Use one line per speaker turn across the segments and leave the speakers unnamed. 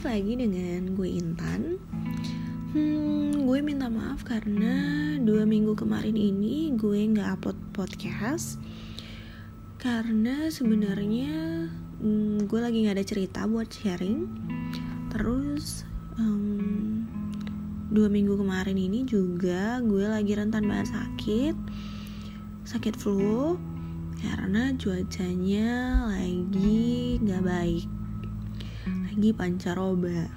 balik lagi dengan gue Intan. Hmm, gue minta maaf karena dua minggu kemarin ini gue nggak upload podcast. Karena sebenarnya hmm, gue lagi nggak ada cerita buat sharing. Terus um, dua minggu kemarin ini juga gue lagi rentan banget sakit Sakit flu karena cuacanya lagi nggak baik lagi pancaroba.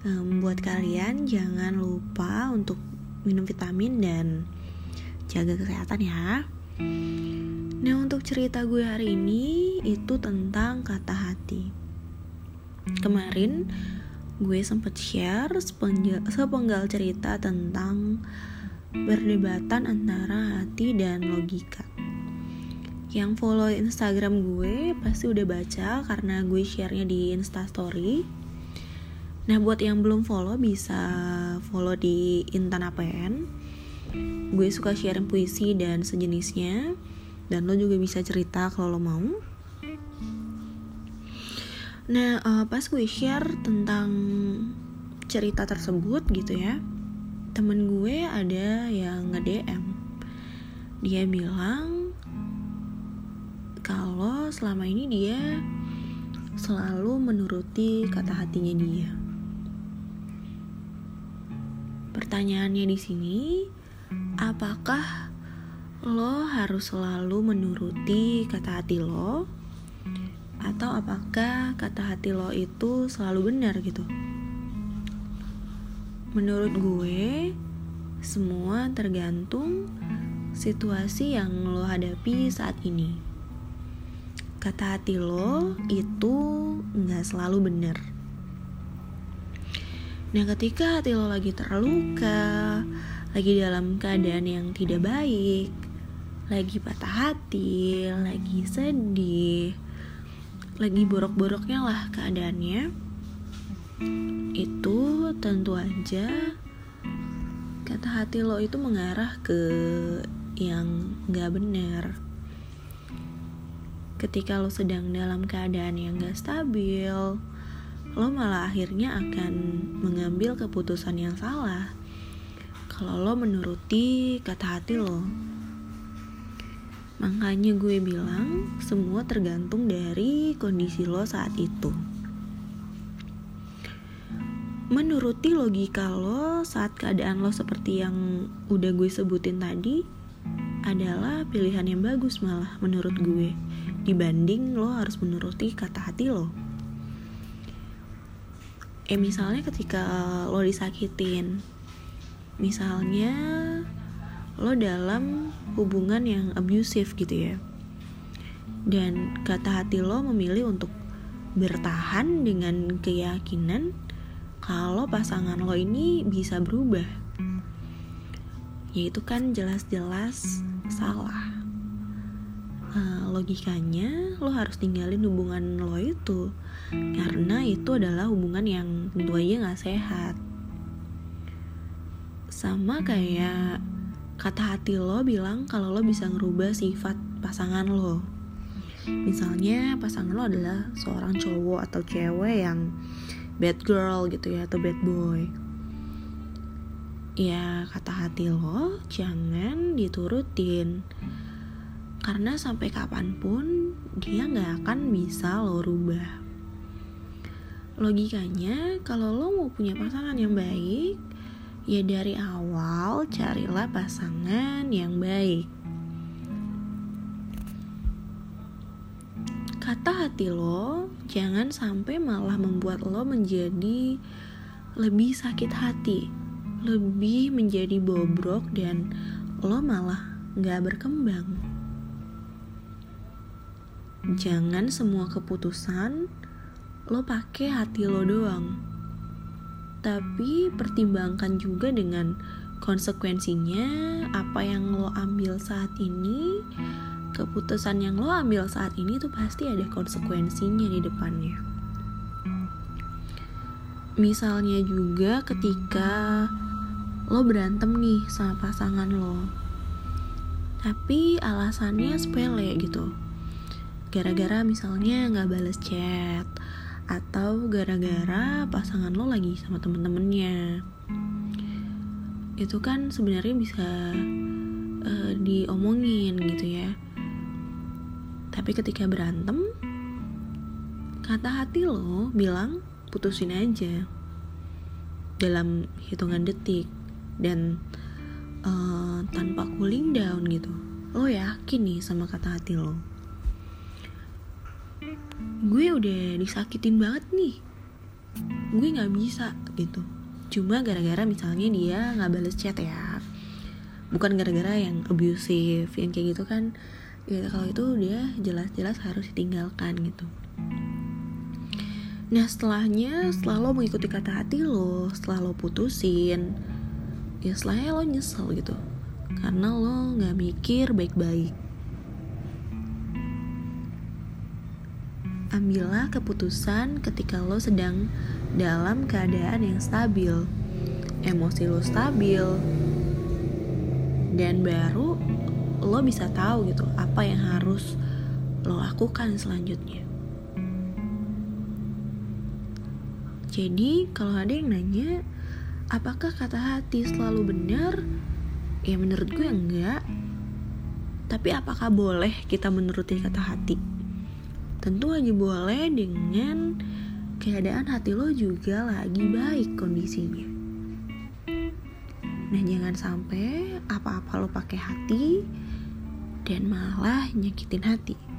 Um, buat kalian jangan lupa untuk minum vitamin dan jaga kesehatan ya. Nah untuk cerita gue hari ini itu tentang kata hati. Kemarin gue sempet share sepenggal cerita tentang perdebatan antara hati dan logika yang follow Instagram gue pasti udah baca karena gue sharenya di Instastory. Nah buat yang belum follow bisa follow di Intan APN. Gue suka sharing puisi dan sejenisnya. Dan lo juga bisa cerita kalau lo mau. Nah uh, pas gue share tentang cerita tersebut gitu ya. Temen gue ada yang nge-DM. Dia bilang kalau selama ini dia selalu menuruti kata hatinya dia. Pertanyaannya di sini, apakah lo harus selalu menuruti kata hati lo? Atau apakah kata hati lo itu selalu benar gitu? Menurut gue, semua tergantung situasi yang lo hadapi saat ini kata hati lo itu nggak selalu benar. Nah ketika hati lo lagi terluka, lagi dalam keadaan yang tidak baik, lagi patah hati, lagi sedih, lagi borok-boroknya lah keadaannya, itu tentu aja kata hati lo itu mengarah ke yang nggak benar ketika lo sedang dalam keadaan yang gak stabil, lo malah akhirnya akan mengambil keputusan yang salah kalau lo menuruti kata hati lo. Makanya gue bilang semua tergantung dari kondisi lo saat itu. Menuruti logika lo saat keadaan lo seperti yang udah gue sebutin tadi adalah pilihan yang bagus malah menurut gue dibanding lo harus menuruti kata hati lo. Eh misalnya ketika lo disakitin misalnya lo dalam hubungan yang abusive gitu ya dan kata hati lo memilih untuk bertahan dengan keyakinan kalau pasangan lo ini bisa berubah. Yaitu kan jelas-jelas salah uh, logikanya lo harus tinggalin hubungan lo itu. Karena itu adalah hubungan yang tentu aja nggak sehat. Sama kayak kata hati lo bilang kalau lo bisa ngerubah sifat pasangan lo. Misalnya pasangan lo adalah seorang cowok atau cewek yang bad girl gitu ya atau bad boy. Ya kata hati lo jangan diturutin karena sampai kapan pun dia nggak akan bisa lo rubah. Logikanya, kalau lo mau punya pasangan yang baik, ya dari awal carilah pasangan yang baik. Kata hati lo, jangan sampai malah membuat lo menjadi lebih sakit hati, lebih menjadi bobrok dan lo malah nggak berkembang jangan semua keputusan lo pakai hati lo doang. Tapi pertimbangkan juga dengan konsekuensinya apa yang lo ambil saat ini keputusan yang lo ambil saat ini tuh pasti ada konsekuensinya di depannya. Misalnya juga ketika lo berantem nih sama pasangan lo. Tapi alasannya sepele gitu gara-gara misalnya nggak balas chat atau gara-gara pasangan lo lagi sama temen-temennya. Itu kan sebenarnya bisa uh, diomongin gitu ya. Tapi ketika berantem kata hati lo bilang putusin aja dalam hitungan detik. Dan uh, tanpa cooling down gitu. Lo yakin nih sama kata hati lo gue udah disakitin banget nih. Gue nggak bisa gitu. Cuma gara-gara misalnya dia nggak bales chat ya. Bukan gara-gara yang abusive yang kayak gitu kan. Ya kalau itu dia jelas-jelas harus ditinggalkan gitu. Nah setelahnya setelah lo mengikuti kata hati lo setelah lo putusin ya setelahnya lo nyesel gitu. Karena lo nggak mikir baik-baik ambillah keputusan ketika lo sedang dalam keadaan yang stabil, emosi lo stabil, dan baru lo bisa tahu gitu apa yang harus lo lakukan selanjutnya. Jadi kalau ada yang nanya, apakah kata hati selalu benar? Ya menurut gue enggak. Tapi apakah boleh kita menuruti kata hati? Tentu aja boleh dengan keadaan hati lo juga lagi baik kondisinya. Nah jangan sampai apa-apa lo pakai hati dan malah nyakitin hati.